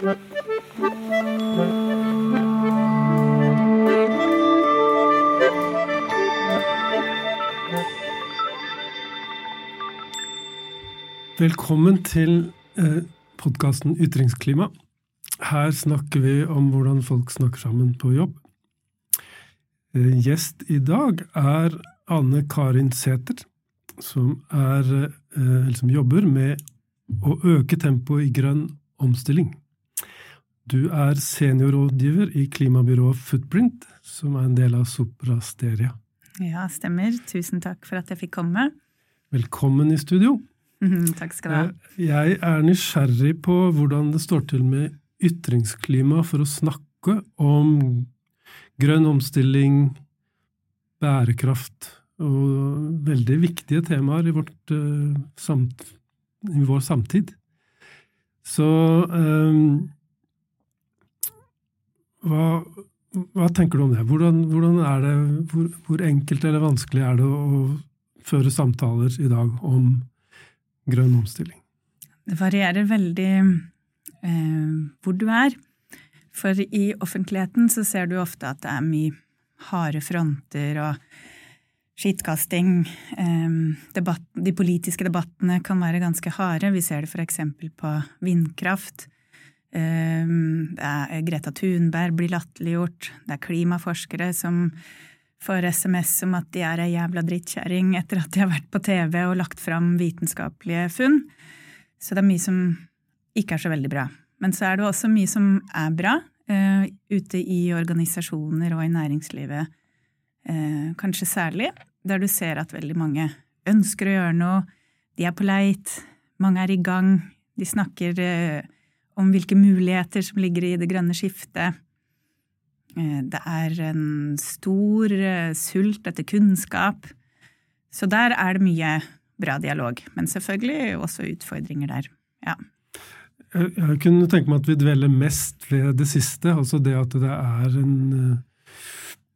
Velkommen til eh, podkasten Ytringsklima. Her snakker vi om hvordan folk snakker sammen på jobb. Eh, gjest i dag er Anne Karin Sæther, som, eh, som jobber med å øke tempoet i grønn omstilling. Du er seniorrådgiver i klimabyrået Footprint, som er en del av Sopra Steria. Ja, stemmer. Tusen takk for at jeg fikk komme. Velkommen i studio. Mhm, takk skal du ha. Eh, Jeg er nysgjerrig på hvordan det står til med ytringsklima for å snakke om grønn omstilling, bærekraft og veldig viktige temaer i, vårt, eh, i vår samtid. Så um, hva, hva tenker du om det? Hvordan, hvordan er det hvor, hvor enkelt eller vanskelig er det å føre samtaler i dag om grønn omstilling? Det varierer veldig eh, hvor du er. For i offentligheten så ser du ofte at det er mye harde fronter og skittkasting. Eh, debatt, de politiske debattene kan være ganske harde. Vi ser det eksempel på vindkraft. Eh, er Greta Thunberg blir latterliggjort. Det er klimaforskere som får SMS om at de er ei jævla drittkjerring etter at de har vært på TV og lagt fram vitenskapelige funn. Så det er mye som ikke er så veldig bra. Men så er det også mye som er bra uh, ute i organisasjoner og i næringslivet, uh, kanskje særlig, der du ser at veldig mange ønsker å gjøre noe, de er på leit, mange er i gang, de snakker uh, om hvilke muligheter som ligger i det grønne skiftet. Det er en stor sult etter kunnskap. Så der er det mye bra dialog. Men selvfølgelig også utfordringer der. Ja. Jeg kunne tenke meg at vi dveler mest ved det siste, altså det at det er en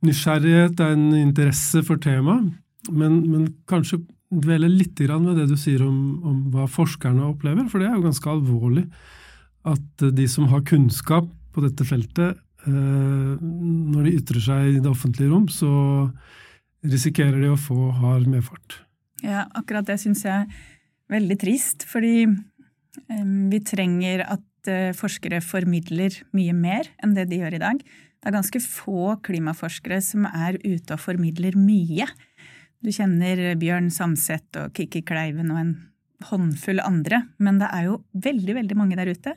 nysgjerrighet, det er en interesse for temaet, men, men kanskje dvele litt ved det du sier om, om, hva forskerne opplever, for det er jo ganske alvorlig at de som har kunnskap på dette feltet, når de ytrer seg i det offentlige rom, så risikerer de å få hard medfart. Ja, akkurat det syns jeg er veldig trist, fordi vi trenger at forskere formidler mye mer enn det de gjør i dag. Det er ganske få klimaforskere som er ute og formidler mye. Du kjenner Bjørn Samset og Kikki Kleiven og en håndfull andre, men det er jo veldig, veldig mange der ute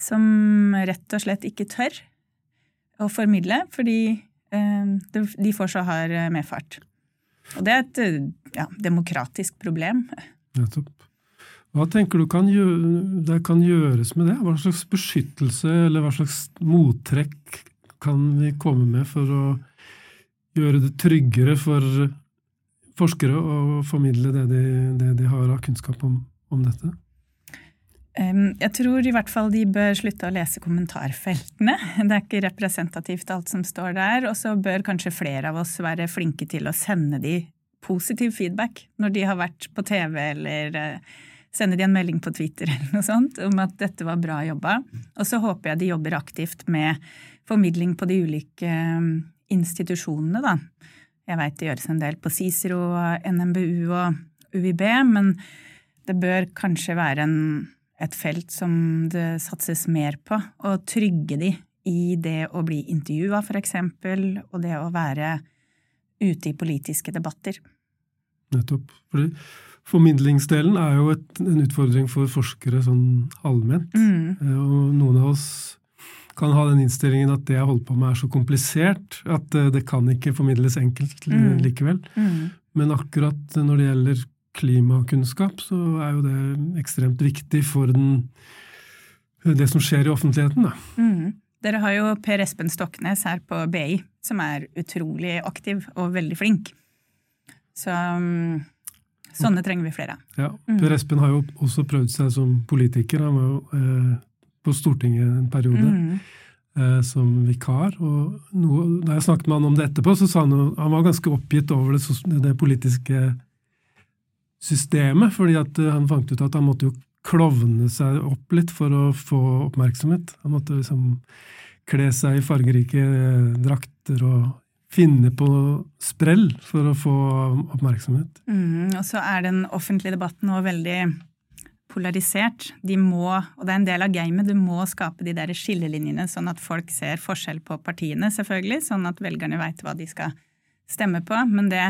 som rett og slett ikke tør å formidle, fordi de får så hard medfart. Og det er et ja, demokratisk problem. Nettopp. Hva tenker du kan gjøre, det kan gjøres med det? Hva slags beskyttelse eller hva slags mottrekk kan vi komme med for å gjøre det tryggere for forskere å formidle det de, det de har av kunnskap om, om dette? Jeg tror i hvert fall de bør slutte å lese kommentarfeltene. Det er ikke representativt alt som står der. Og så bør kanskje flere av oss være flinke til å sende de positiv feedback når de har vært på TV, eller sende de en melding på Twitter eller noe sånt om at dette var bra jobba. Og så håper jeg de jobber aktivt med formidling på de ulike institusjonene, da. Jeg veit det gjøres en del på Cicero, NMBU og UiB, men det bør kanskje være en et felt som det satses mer på. og trygge de i det å bli intervjua, for eksempel, og det å være ute i politiske debatter. Nettopp. Fordi formidlingsdelen er jo et, en utfordring for forskere sånn allment. Mm. Og noen av oss kan ha den innstillingen at det jeg holder på med er så komplisert at det kan ikke formidles enkelt Mm. likevel. Mm. Men akkurat når det gjelder klimakunnskap, så er jo det ekstremt viktig for den, det som skjer i offentligheten. Mm. Dere har jo Per Espen Stoknes her på BI, som er utrolig aktiv og veldig flink. Så um, sånne trenger vi flere av. Ja, Mm. Per Espen har jo også prøvd seg som politiker. Han var jo eh, på Stortinget en periode Mm. eh, som vikar. og noe, Da jeg snakket med han om det etterpå, så sa han at han var ganske oppgitt over det, det politiske systemet, fordi eh, han fant ut at han måtte jo klovne seg opp litt for å få oppmerksomhet. Han måtte liksom kle seg i fargerike drakter og finne på sprell for å få oppmerksomhet. Mm, og så er den offentlige debatten nå veldig polarisert. De må, og det er en del av gamet, du må skape de der skillelinjene sånn at folk ser forskjell på partiene, selvfølgelig, sånn at velgerne veit hva de skal stemme på. Men det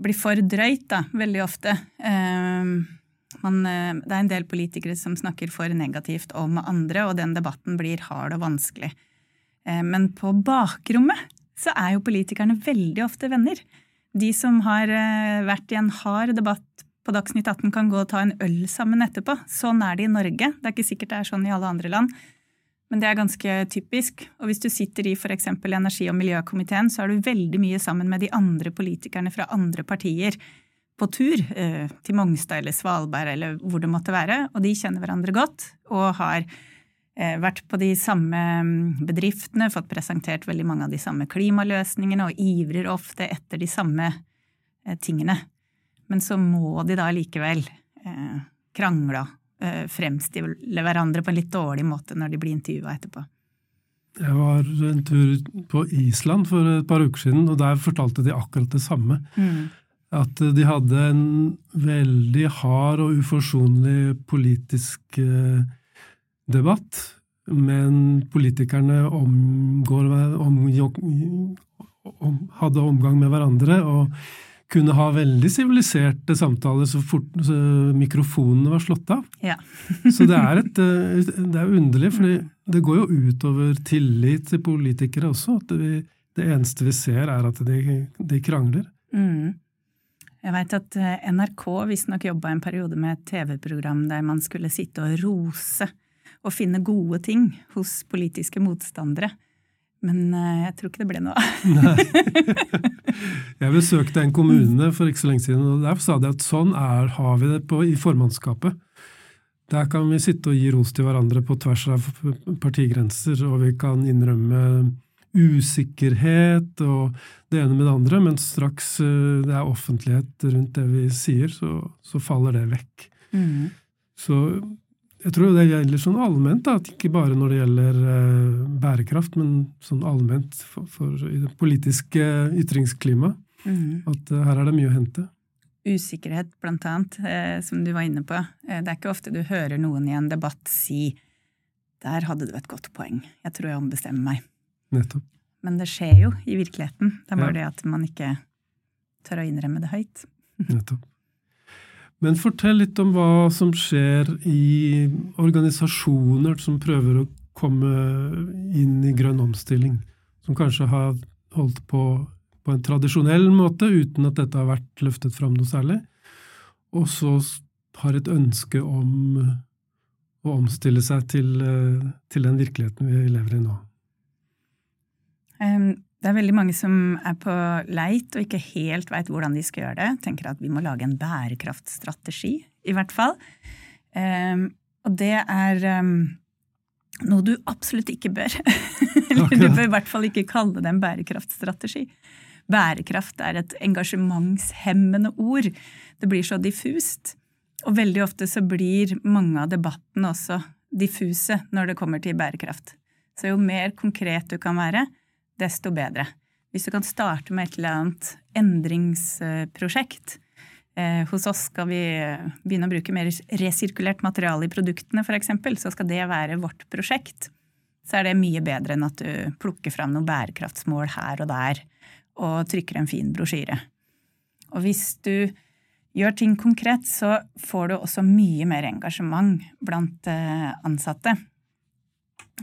blir for drøyt, da, veldig ofte. Uh, man, eh, det er en del politikere som snakker for negativt om andre, og den debatten blir hard og vanskelig. Uh, men på bakrommet så er jo politikerne veldig ofte venner. De som har uh, vært i en hard debatt på Dagsnytt 18 kan gå og ta en øl sammen etterpå. Sånn er det i Norge. Det er ikke sikkert det er sånn i alle andre land. Men det er ganske typisk. Og hvis du sitter i f.eks. energi- og miljøkomiteen, så er du veldig mye sammen med de andre politikerne fra andre partier på tur eh, til Mongstad eller Svalbard eller hvor det måtte være, og de kjenner hverandre godt og har eh, vært på de samme mm, bedriftene, fått presentert veldig mange av de samme klimaløsningene og ivrer ofte etter de samme eh, tingene. Men så må de da likevel krangle fremstille hverandre på en litt dårlig måte når de blir intervjua etterpå. Jeg var en tur på Island for et par uker siden, og der fortalte de akkurat det samme. Mm at de hadde en veldig hard og uforsonlig politisk eh, debatt, men politikerne omgår, om, om, hadde omgang med hverandre og kunne ha veldig siviliserte samtaler så fort så mikrofonene var slått av. Ja. så det er, et, eh, det er underlig, for det går jo utover tillit til politikere også. at vi, Det eneste vi ser, er at de, de krangler. Mm. Jeg veit at eh, NRK visstnok jobba en periode med et TV-program der man skulle sitte og rose og finne gode ting hos politiske motstandere. Men eh, jeg tror ikke det ble noe av. jeg besøkte en kommune for ikke så lenge siden, og der sa de at sånn er, har vi det på, i formannskapet. Der kan vi sitte og gi ros til hverandre på tvers av partigrenser, og vi kan innrømme usikkerhet og det ene med det andre, men straks eh, det er offentlighet rundt det vi sier, så, så faller det vekk. Mm. Så jeg tror det gjelder sånn allment, da, at ikke bare når det gjelder eh, bærekraft, men sånn allment for, for i det politiske ytringsklimaet, mm. at eh, her er det mye å hente. Usikkerhet, blant annet, eh, som du var inne på. Eh, det er ikke ofte du hører noen i en debatt si 'der hadde du et godt poeng, jeg tror jeg ombestemmer meg'. Nettopp. Men det skjer jo i virkeligheten. Det er bare ja. det at man ikke tør å innrømme det høyt. Nettopp. Men fortell litt om hva som skjer i organisasjoner som prøver å komme inn i grønn omstilling, som kanskje har holdt på på en tradisjonell måte uten at dette har vært løftet fram noe særlig, og så har et ønske om å omstille seg til, eh, til den virkeligheten vi lever i nå. Det er veldig mange som er på leit og ikke helt veit hvordan de skal gjøre det. Tenker at vi må lage en bærekraftstrategi, i hvert fall. Og det er noe du absolutt ikke bør. Eller du bør i hvert fall ikke kalle det en bærekraftstrategi. Bærekraft er et engasjementshemmende ord. Det blir så diffust. Og veldig ofte så blir mange av debattene også diffuse når det kommer til bærekraft. Så jo mer konkret du kan være, desto bedre. Hvis du kan starte med et eller annet endringsprosjekt. Eh, hos oss skal vi begynne å bruke mer resirkulert materiale i produktene, f.eks., så skal det være vårt prosjekt. Så er det mye bedre enn at du plukker fram noen bærekraftsmål her og der og trykker en fin brosjyre. Og hvis du gjør ting konkret, så får du også mye mer engasjement blant eh, ansatte.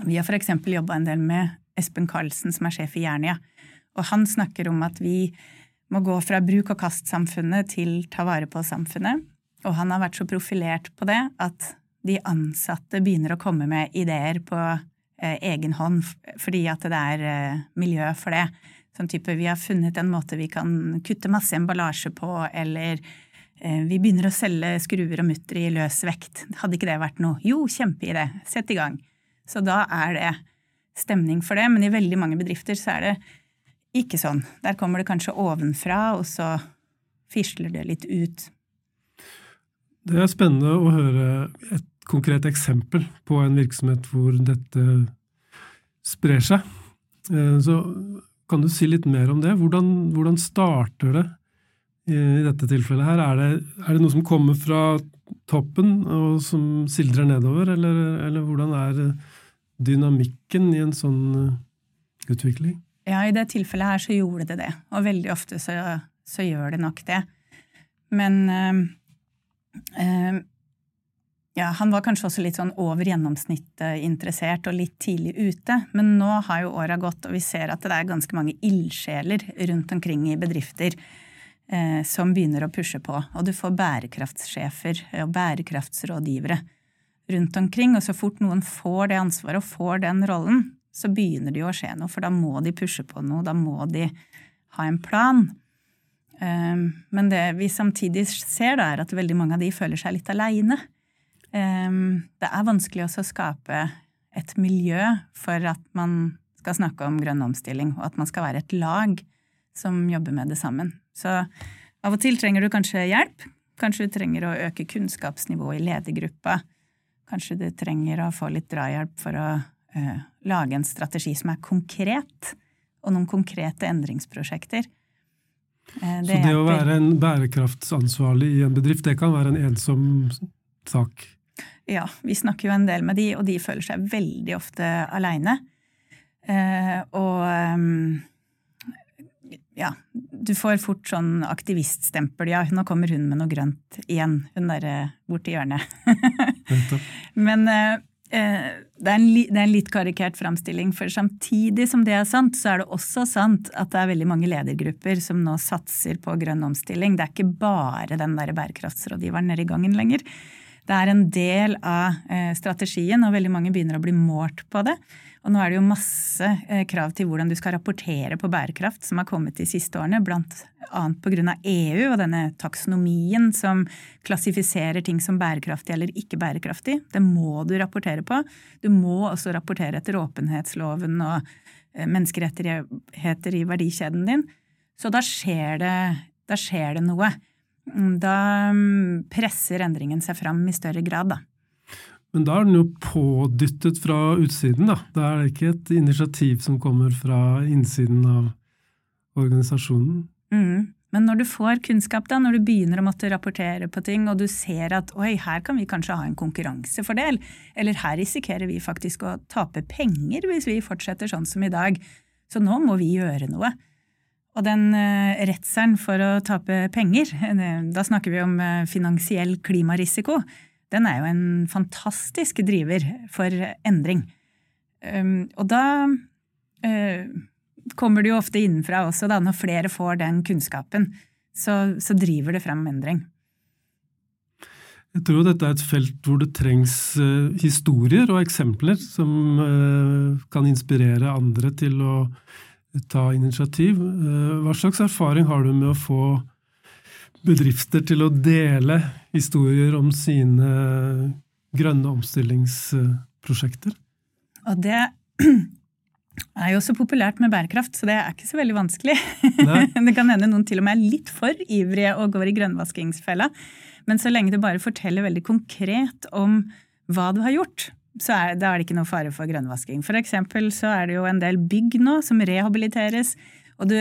Vi har f.eks. jobba en del med Espen Karlsen, som er sjef i Jernia. Og han snakker om at vi må gå fra bruk-og-kast-samfunnet til ta vare på-samfunnet. Og han har vært så profilert på det at de ansatte begynner å komme med ideer på eh, egen hånd fordi at det er eh, miljø for det. Sånn type vi har funnet en måte vi kan kutte masse emballasje på, eller eh, vi begynner å selge skruer og mutter i løs vekt. Hadde ikke det vært noe? Jo, kjempeidé. Sett i gang. Så da er det stemning for det, men i veldig mange bedrifter så er det ikke sånn. Der kommer det kanskje ovenfra, og så fisler det litt ut. Det er spennende å høre et konkret eksempel på en virksomhet hvor dette sprer seg. Eh, så kan du si litt mer om det? Hvordan, hvordan starter det i dette tilfellet her? Er det, er det, noe som kommer fra toppen og som sildrer nedover, eller, eller hvordan er dynamikken i en sånn eh, utvikling? Ja, i det tilfellet her så gjorde det det, og veldig ofte så, så gjør det nok det. Men øh, øh, ja, han var kanskje også litt sånn over gjennomsnittet interessert og litt tidlig ute. Men nå har jo åra gått, og vi ser at det er ganske mange ildsjeler rundt omkring i bedrifter som begynner å pushe på. Og du får bærekraftssjefer og bærekraftsrådgivere rundt omkring. Og så fort noen får det ansvaret og får den rollen, så begynner det jo å skje noe. For da må de pushe på noe, da må de ha en plan. Eh, men det vi samtidig ser, da, er at veldig mange av de føler seg litt aleine. Det er vanskelig også å skape et miljø for at man skal snakke om grønn omstilling, og at man skal være et lag som jobber med det sammen. Så av og til trenger du kanskje hjelp. Kanskje du trenger å øke kunnskapsnivået i ledergruppa. Kanskje du trenger å få litt drahjelp for å uh, lage en strategi som er konkret, og noen konkrete endringsprosjekter. Uh, det Så det å være en bærekraftsansvarlig i en bedrift, det kan være en ensom sak? Ja, vi snakker jo en del med de, og de føler seg veldig ofte aleine. Eh, og um, ja, du får fort sånn aktiviststempel. Ja, nå kommer hun med noe grønt igjen, hun derre borti hjørnet. Men eh, eh, det, er en, det, er en, litt karikert framstilling, for samtidig som det er sant, så er det også sant at det er veldig mange ledergrupper som nå satser på grønn omstilling. Det er ikke bare den der bærekraftsrådgiveren nede i gangen lenger. Det er en del av eh, strategien, og veldig mange begynner å bli målt på det. Og nå er det jo masse eh, krav til hvordan du skal rapportere på bærekraft som har kommet de siste årene, bl.a. pga. EU og denne taksonomien som klassifiserer ting som bærekraftig eller ikke bærekraftig. Det må du rapportere på. Du må også rapportere etter åpenhetsloven og eh, menneskerettigheter i verdikjeden din. Så da skjer det, da skjer det noe. Da mm, presser endringen seg fram i større grad, da. Men da er den jo pådyttet fra utsiden, da. Da er det ikke et initiativ som kommer fra innsiden av organisasjonen. Mm. Men når du får kunnskap, da, når du begynner å måtte rapportere på ting, og du ser at oi, her kan vi kanskje ha en konkurransefordel, eller her risikerer vi faktisk å tape penger hvis vi fortsetter sånn som i dag, så nå må vi gjøre noe. Og den eh, redselen for å tape penger, eh, da snakker vi om eh, finansiell klimarisiko, den er jo en fantastisk driver for endring. Ehm, og da kommer det jo ofte innenfra også, da, når flere får den kunnskapen. Så, så driver det frem endring. Jeg tror dette er et felt hvor det trengs historier og eksempler som kan inspirere andre til å ta initiativ. Eh, hva slags erfaring har du med å få bedrifter til å dele historier om sine grønne omstillingsprosjekter? Og det er jo så populært med bærekraft, så det er ikke så veldig vanskelig. det kan hende noen til og med er litt for ivrige og går i grønnvaskingsfella. Men så lenge du bare forteller veldig konkret om hva du har gjort, så er, da er det ikke noe fare for grønnvasking. For eksempel så er det jo en del bygg nå som rehabiliteres, og du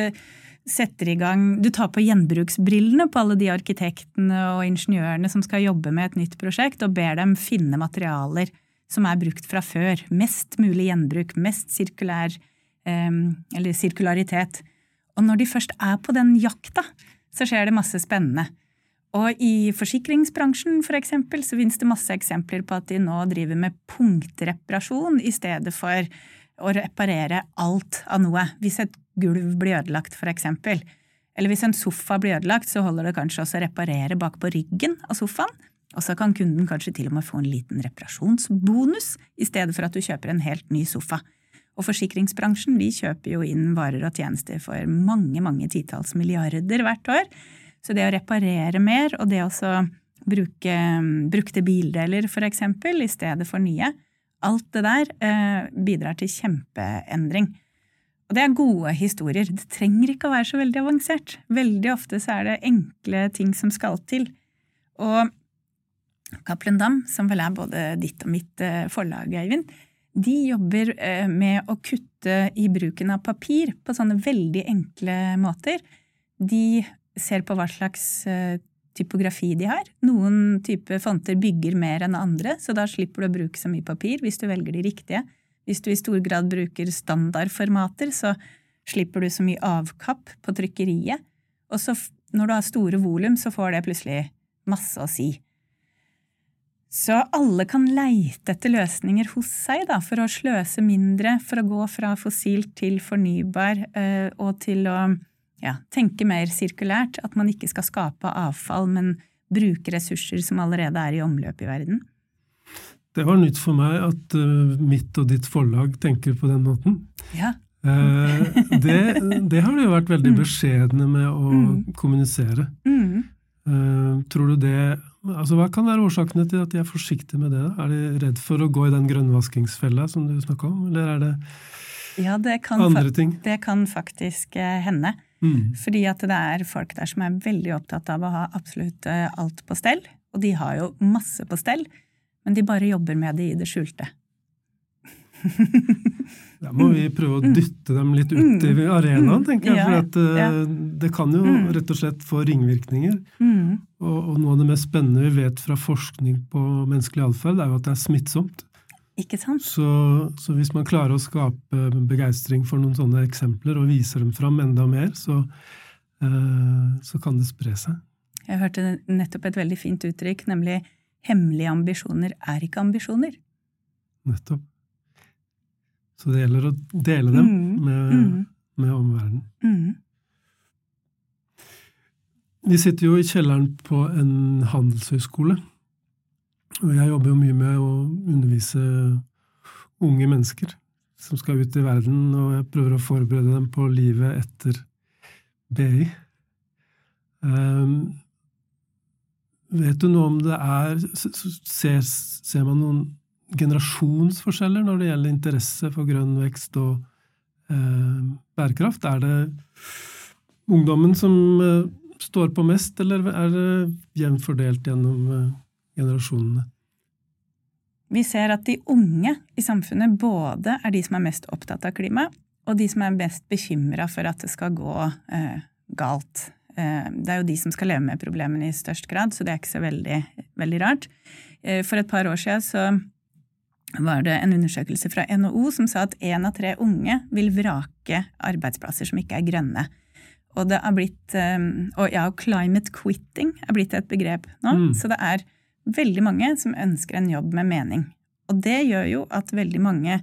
setter i gang Du tar på gjenbruksbrillene på alle de arkitektene og ingeniørene som skal jobbe med et nytt prosjekt, og ber dem finne materialer som er brukt fra før. Mest mulig gjenbruk, mest sirkulær Eller sirkularitet. Og når de først er på den jakta, så skjer det masse spennende. Og i forsikringsbransjen for eksempel, så finnes det masse eksempler på at de nå driver med punktreparasjon i stedet for å reparere alt av noe. Hvis et gulv blir ødelagt, for eksempel, eller hvis en sofa blir ødelagt, så holder det kanskje også å reparere bak på ryggen av sofaen. Og så kan kunden kanskje til og med få en liten reparasjonsbonus i stedet for at du kjøper en helt ny sofa. Og forsikringsbransjen de kjøper jo inn varer og tjenester for mange, mange titalls milliarder hvert år. Så det å reparere mer, og det å bruke brukte bildeler eksempel, i stedet for nye, alt det der eh, bidrar til kjempeendring. Og det er gode historier. Det trenger ikke å være så veldig avansert. Veldig ofte så er det enkle ting som skal til. Og Cappelen Dam, som vel er både ditt og mitt eh, forlag, Eivind, de jobber eh, med å kutte i bruken av papir på sånne veldig enkle måter. De ser på hva slags eh, typografi de har. Noen type fonter bygger mer enn andre, så da slipper du å bruke så mye papir hvis du velger de riktige. Hvis du i stor grad bruker standardformater, så slipper du så mye avkapp på trykkeriet. Og så når du har store volum, så får det plutselig masse å si. Så alle kan leite etter løsninger hos seg da, for å sløse mindre, for å gå fra fossilt til fornybar, eh, og til å ja, tenke mer sirkulært. At man ikke skal skape avfall, men bruke ressurser som allerede er i omløp i verden. Det var nytt for meg at uh, mitt og ditt forlag tenker på den måten. Ja. uh, det, det, har de jo vært veldig mm. beskjedne med å mm. kommunisere. Mm. Uh, tror du det altså Hva kan være årsakene til at de er forsiktige med det? Er de redd for å gå i den grønnvaskingsfella som du snakka om, eller er det ja, det andre ting? Det kan faktisk hende. Mm. Fordi at det er folk der som er veldig opptatt av å ha absolutt alt på stell. Og de har jo masse på stell men de bare jobber med det i det skjulte. Da må vi prøve å dytte dem litt ut i mm. arenaen, tenker jeg. For at, uh, det kan jo mm. rett og slett få ringvirkninger. Mm. Og, og, noe av det mest spennende vi vet fra forskning på menneskelig atferd, er jo at det er smittsomt. Ikke sant? Så, så, hvis man klarer å skape begeistring for noen sånne eksempler og viser dem fram enda mer, så, uh, så kan det spre seg. Jeg hørte nettopp et veldig fint uttrykk, nemlig Hemmelige ambisjoner er ikke ambisjoner. Nettopp. Så det gjelder å dele dem mm. med, mm. med omverdenen. Mm. Vi sitter jo i kjelleren på en handelshøyskole. Og jeg jobber jo mye med å undervise unge mennesker som skal ut i verden, og jeg prøver å forberede dem på livet etter BI. Um, Vet du noe om det er Ser, ser, man noen generasjonsforskjeller når det gjelder interesse for grønn vekst og uh, bærekraft? Er det ungdommen som uh, står på mest, eller er det jevnt fordelt gjennom eh, generasjonene? Vi ser at de unge i samfunnet både er de som er mest opptatt av klima, og de som er mest bekymra for at det skal gå eh, galt Eh, det er jo de som skal leve med problemene i størst grad, så det er ikke så veldig, veldig rart. Eh, for et par år siden så var det en undersøkelse fra NHO som sa at én av tre unge vil vrake arbeidsplasser som ikke er grønne. Og det har blitt, eh, og ja, climate quitting er blitt et begrep nå. Mm. Så det er veldig mange som ønsker en jobb med mening. Og det gjør jo at veldig mange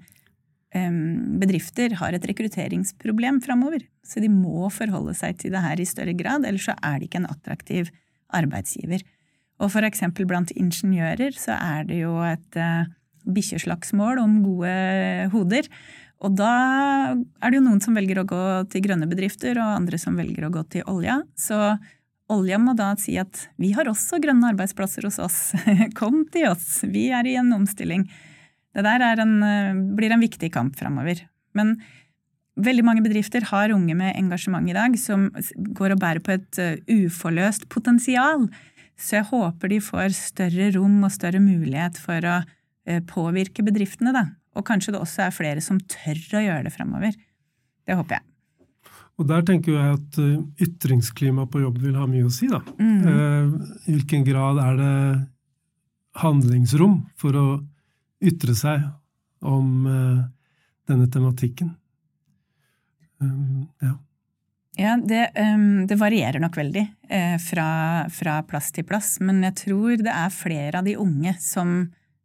bedrifter har et rekrutteringsproblem framover. Så de må forholde seg til det her i større grad, ellers så er de ikke en attraktiv arbeidsgiver. Og for eksempel blant ingeniører så er det jo et uh, bikkjeslagsmål om gode hoder. Og da er det jo noen som velger å gå til grønne bedrifter, og andre som velger å gå til olja. Så olja må da si at vi har også grønne arbeidsplasser hos oss. Kom til oss, vi er i en omstilling. Det der en, eh, blir en viktig kamp framover. Men veldig mange bedrifter har unge med engasjement i dag som går og bærer på et uh, uforløst potensial. Så jeg håper de får større rom og større mulighet for å uh, påvirke bedriftene, da. Og kanskje det også er flere som tør å gjøre det framover. Det håper jeg. Og der tenker jeg at ytringsklima på jobb vil ha mye å si, da. Mm. I hvilken grad er det handlingsrom for å ytre seg om uh, denne tematikken. Ja. Ja, det, um, det, varierer nok veldig eh, fra, fra, plass til plass. Men jeg tror det er flere av de unge som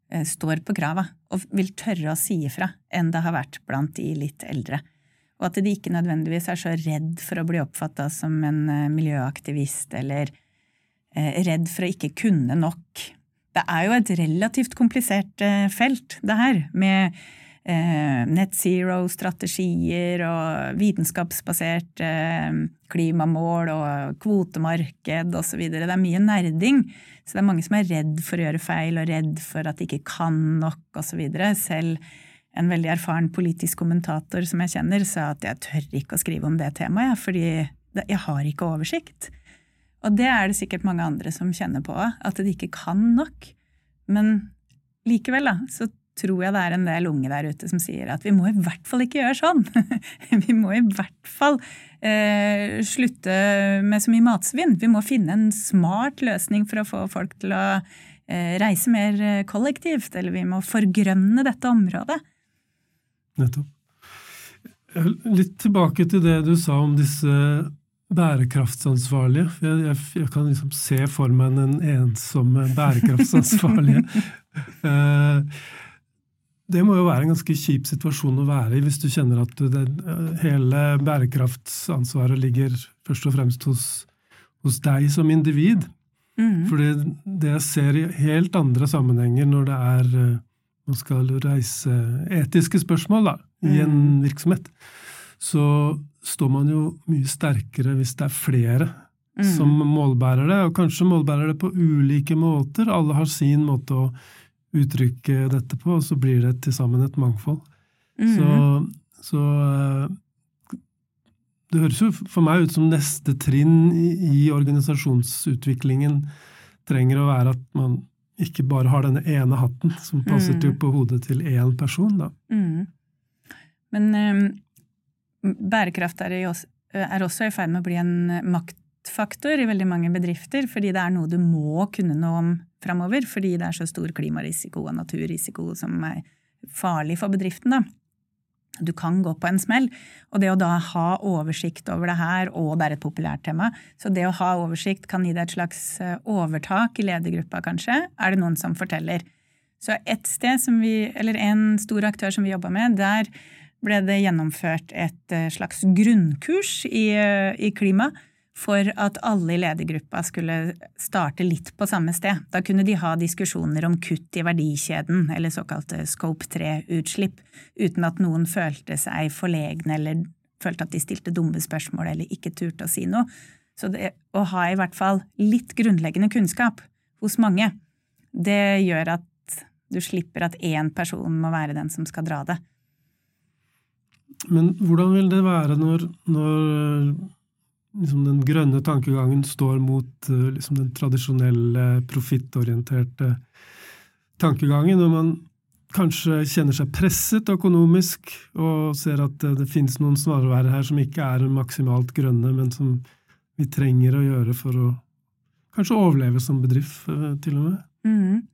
eh, står på krava og vil tørre å si ifra enn det har vært blant de litt eldre. Og at de ikke nødvendigvis er så redd for å bli oppfatta som en eh, miljøaktivist eller eh, redd for å ikke kunne nok det er jo et relativt komplisert eh, felt, det her, med net zero-strategier og vitenskapsbasert klimamål og kvotemarked osv. Det er mye nerding. Så det er mange som er redd for å gjøre feil og redd for at de ikke kan nok osv. Selv en veldig erfaren politisk kommentator som jeg kjenner, sa at jeg tør ikke å skrive om det temaet, fordi jeg har ikke oversikt. Og det er det sikkert mange andre som kjenner på, at de ikke kan nok. Men likevel, da, så tror jeg det er en del unge der ute som sier at vi må i hvert fall ikke gjøre sånn. vi må i hvert fall eh, slutte med så mye matsvinn. Vi må finne en smart løsning for å få folk til å eh, reise mer eh, kollektivt. Eller vi må forgrønne dette området. Nettopp. Litt tilbake til det du sa om disse bærekraftsansvarlige. Jeg, jeg, jeg kan liksom se for meg den ensomme bærekraftsansvarlige. uh, det må jo være en ganske kjip situasjon å være i hvis du kjenner at det, hele bærekraftsansvaret ligger først og fremst hos, hos deg som individ. Mm. Fordi det jeg ser i helt andre sammenhenger når det er eh, man skal reise etiske spørsmål da, i en mm. virksomhet, så står man jo mye sterkere hvis det er flere mm. som målbærer det, og kanskje målbærer det på ulike måter. Alle har sin måte å uttrykke dette på, og så blir det til sammen et mangfold. Mm. Så, så, eh, det høres jo for meg ut som neste trinn i, i, organisasjonsutviklingen trenger å være at man ikke bare har denne ene hatten som passer mm. til på hodet til én person, da. Mm. Men um, bærekraft er, også, er også i ferd med å bli en maktfaktor i veldig mange bedrifter, fordi det er noe du må kunne noe om framover, fordi det er så stor klimarisiko og naturrisiko som er farlig for bedriften. da. Du kan gå på en smell. Og det å da ha oversikt over det her, og det er et populært tema, så det å ha oversikt kan gi deg et slags eh, overtak i ledergruppa, kanskje, er det noen som forteller. Så et sted som vi, eller en stor aktør som vi jobba med, der ble det gjennomført et eh, slags grunnkurs i, eh, i klima for at alle i ledergruppa skulle starte litt på samme sted. Da kunne de ha diskusjoner om kutt i verdikjeden, eller såkalte scope 3-utslipp, uten at noen følte seg forlegne eller følte at de stilte dumme spørsmål eller ikke turte å si noe. Så det, å ha i hvert fall litt grunnleggende kunnskap hos mange, det gjør at du slipper at én person må være den som skal dra det. Men hvordan vil det være når, når liksom den grønne tankegangen står mot uh, liksom den tradisjonelle, profittorienterte tankegangen, og man kanskje kjenner seg presset økonomisk og ser at det, det finnes noen snarveier her som ikke er maksimalt grønne, men som vi trenger å gjøre for å kanskje overleve som bedrift, uh, til og med. Mm.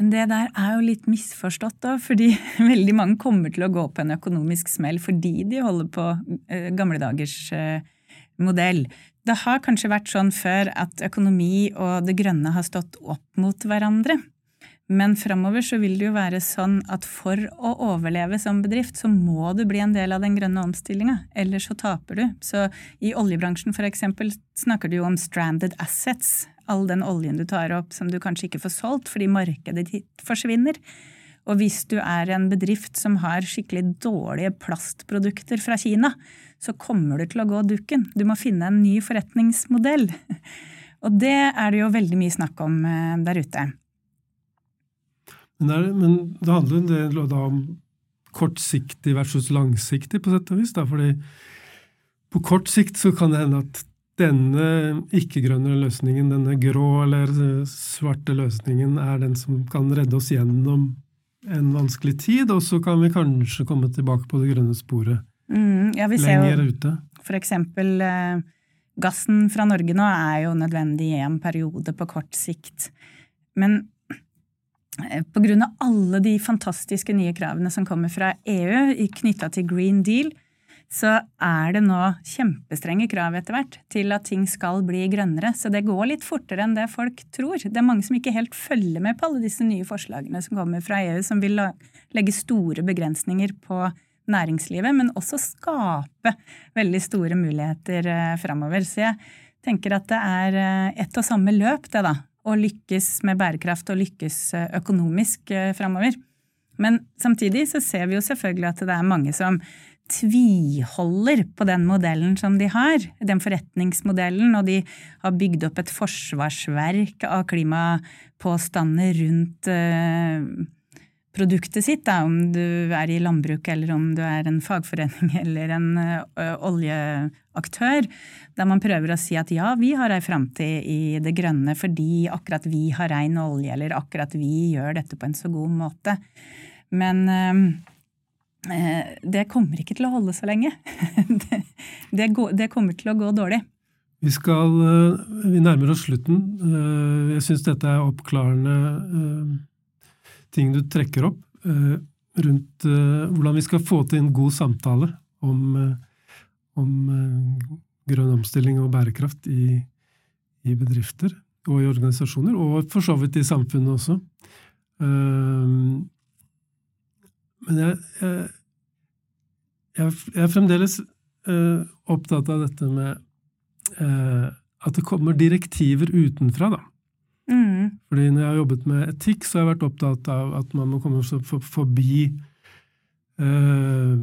Men det der er jo litt misforstått, da, fordi veldig mange kommer til å gå på en økonomisk smell fordi de holder på uh, gamle dagers uh, modell. Det har kanskje vært sånn før at økonomi og det grønne har stått opp mot hverandre. Men framover så vil det jo være sånn at for å overleve som bedrift, så må du bli en del av den grønne omstillinga, ellers så taper du. Så i oljebransjen for eksempel snakker du jo om stranded assets, all den oljen du tar opp som du kanskje ikke får solgt fordi markedet ditt forsvinner. Og hvis du er en bedrift som har skikkelig dårlige plastprodukter fra Kina, så kommer du til å gå dukken. Du må finne en ny forretningsmodell. Og det er det jo veldig mye snakk om eh, der ute. Men det, men det handler jo da om kortsiktig versus langsiktig, på sett og vis. Da, fordi på kort sikt så kan det hende at denne ikke-grønne løsningen, denne grå eller svarte løsningen, er den som kan redde oss gjennom en vanskelig tid, og så kan vi kanskje komme tilbake på det grønne sporet mm, ja, lenger ute. For eksempel eh, gassen fra Norge nå er jo nødvendig i en periode på kort sikt. Men eh, på grunn av alle de fantastiske nye kravene som kommer fra EU knytta til Green Deal, så er det nå kjempestrenge krav etter hvert til at ting skal bli grønnere. Så det går litt fortere enn det folk tror. Det er mange som ikke helt følger med på alle disse nye forslagene som kommer fra EU, som vil legge store begrensninger på næringslivet, men også skape veldig store muligheter eh, framover. Så jeg tenker at det er eh, ett og samme løp, det da. Å lykkes med bærekraft og lykkes eh, økonomisk framover. Men samtidig så ser vi jo selvfølgelig at det er mange som tviholder på den modellen som de har, den forretningsmodellen, og de har bygd opp et forsvarsverk av klimapåstander rundt produktet sitt, da, om du er i landbruk eller om du er en fagforening eller en ø, oljeaktør, der man prøver å si at ja, vi har ei framtid i det grønne fordi akkurat vi har rein olje, eller akkurat vi gjør dette på en så god måte. Men ø, det kommer ikke til å holde så lenge. det, det, det kommer til å gå dårlig. Vi skal Vi nærmer oss slutten. Jeg syns dette er oppklarende ting du trekker opp rundt hvordan vi skal få til en god samtale om, om grønn omstilling og bærekraft i, i, bedrifter og i organisasjoner, og for så vidt i samfunnet også. Men jeg, jeg, jeg er fremdeles opptatt av dette med eh, at det kommer direktiver utenfra, da. Mm. Fordi når jeg har jobbet med etikk, så har jeg vært opptatt av at man må komme forbi uh,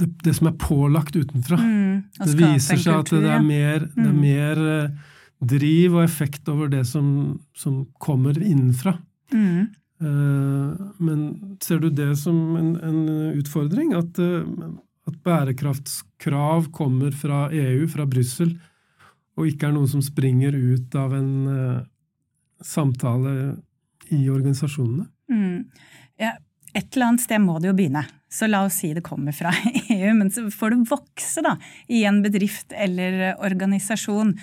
det, det, som er pålagt utenfra. Mm. Det viser seg at det er mer, mm. det er mm. mer uh, driv og effekt over det som, som kommer innenfra. Mm. Uh, men ser du det som en, en utfordring? At, uh, at bærekraftskrav kommer fra EU, fra Brussel, og ikke er noe som springer ut av en samtale i organisasjonene? Mm. Ja, et eller annet sted må det jo begynne. Så la oss si det kommer fra EU, men så får det vokse da, i en bedrift eller organisasjon.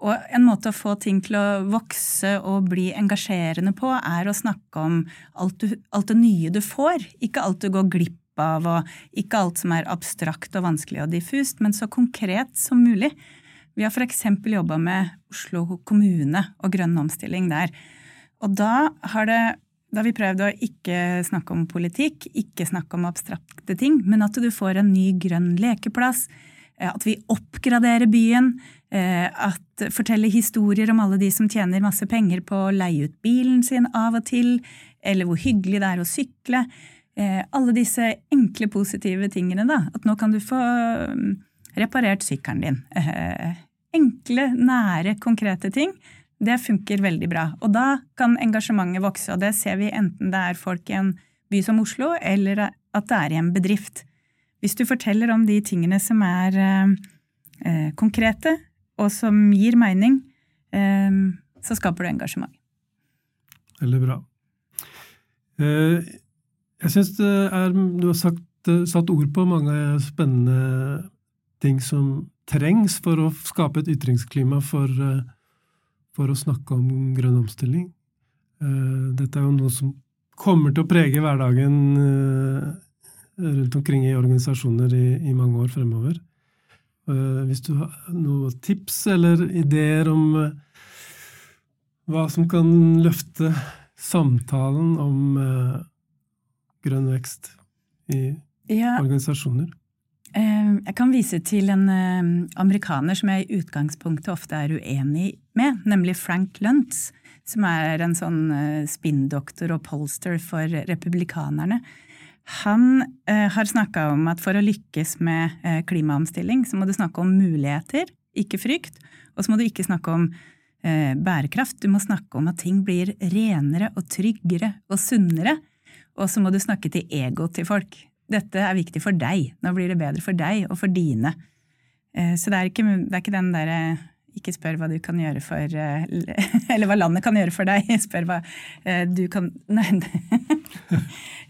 Og en måte å få ting til å vokse og bli engasjerende på, er å snakke om alt, du, alt det nye du får, ikke alt du går glipp av, og ikke alt som er abstrakt og vanskelig og diffust, men så konkret som mulig. Vi har f.eks. jobba med Oslo kommune og grønn omstilling der. Og da har, det, da har vi prøvd å ikke snakke om politikk, ikke snakke om abstrakte ting, men at du får en ny grønn lekeplass, eh, at vi oppgraderer byen, eh, at forteller historier om alle de som tjener masse penger på å leie ut bilen sin av og til, eller hvor hyggelig det er å sykle. Eh, alle disse enkle, positive tingene. da. At nå kan du få mm, reparert sykkelen din enkle, nære, konkrete ting, det funker veldig bra. Og da kan engasjementet vokse, og det ser vi enten det er folk i en by som Oslo, eller at det er i en bedrift. Hvis du forteller om de tingene som er eh, konkrete, og som gir mening, eh, så skaper du engasjement. Veldig bra. Eh, jeg syns du har sagt, satt ord på mange spennende ting som trengs for å skape et ytringsklima for, eh, for å snakke om grønn omstilling. Eh, dette er jo noe som kommer til å prege hverdagen eh, rundt omkring i organisasjoner i, i mange år fremover. Hvis du har noen tips eller ideer om hva som kan løfte samtalen om grønn vekst i ja. organisasjoner? Eh, jeg kan vise til en eh, amerikaner som jeg i utgangspunktet ofte er uenig med, nemlig Frank Luntz, som er en sånn eh, spinndoktor og polster for republikanerne. Han har snakka om at for å lykkes med klimaomstilling, så må du snakke om muligheter, ikke frykt. Og så må du ikke snakke om bærekraft, du må snakke om at ting blir renere og tryggere og sunnere. Og så må du snakke til ego til folk dette er viktig for deg. Nå blir det bedre for deg og for dine. Eh, så det er ikke, det er ikke den derre ikke spør hva du kan gjøre for eh, Eller hva landet kan gjøre for deg. Spør hva eh, du kan Nei.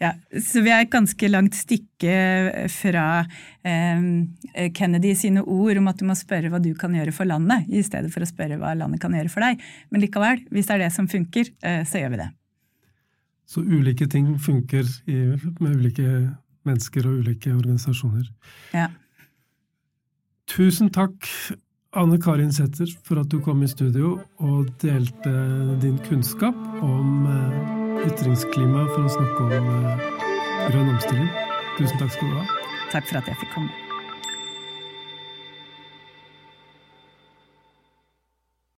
ja, så vi er et ganske langt stykke fra Kennedy sine ord om at du må spørre hva du kan gjøre for landet, i stedet for å spørre hva landet kan gjøre for deg. Men likevel, hvis det er det som funker, så gjør vi det. Så ulike ting funker med ulike mennesker og ulike organisasjoner. Ja. Tusen takk, Anne Karin Sæther, for at du kom i studio og delte din kunnskap om eh, ytringsklima for å snakke om eh, grønn omstilling. Tusen takk skal du ha. Takk for at jeg fikk komme.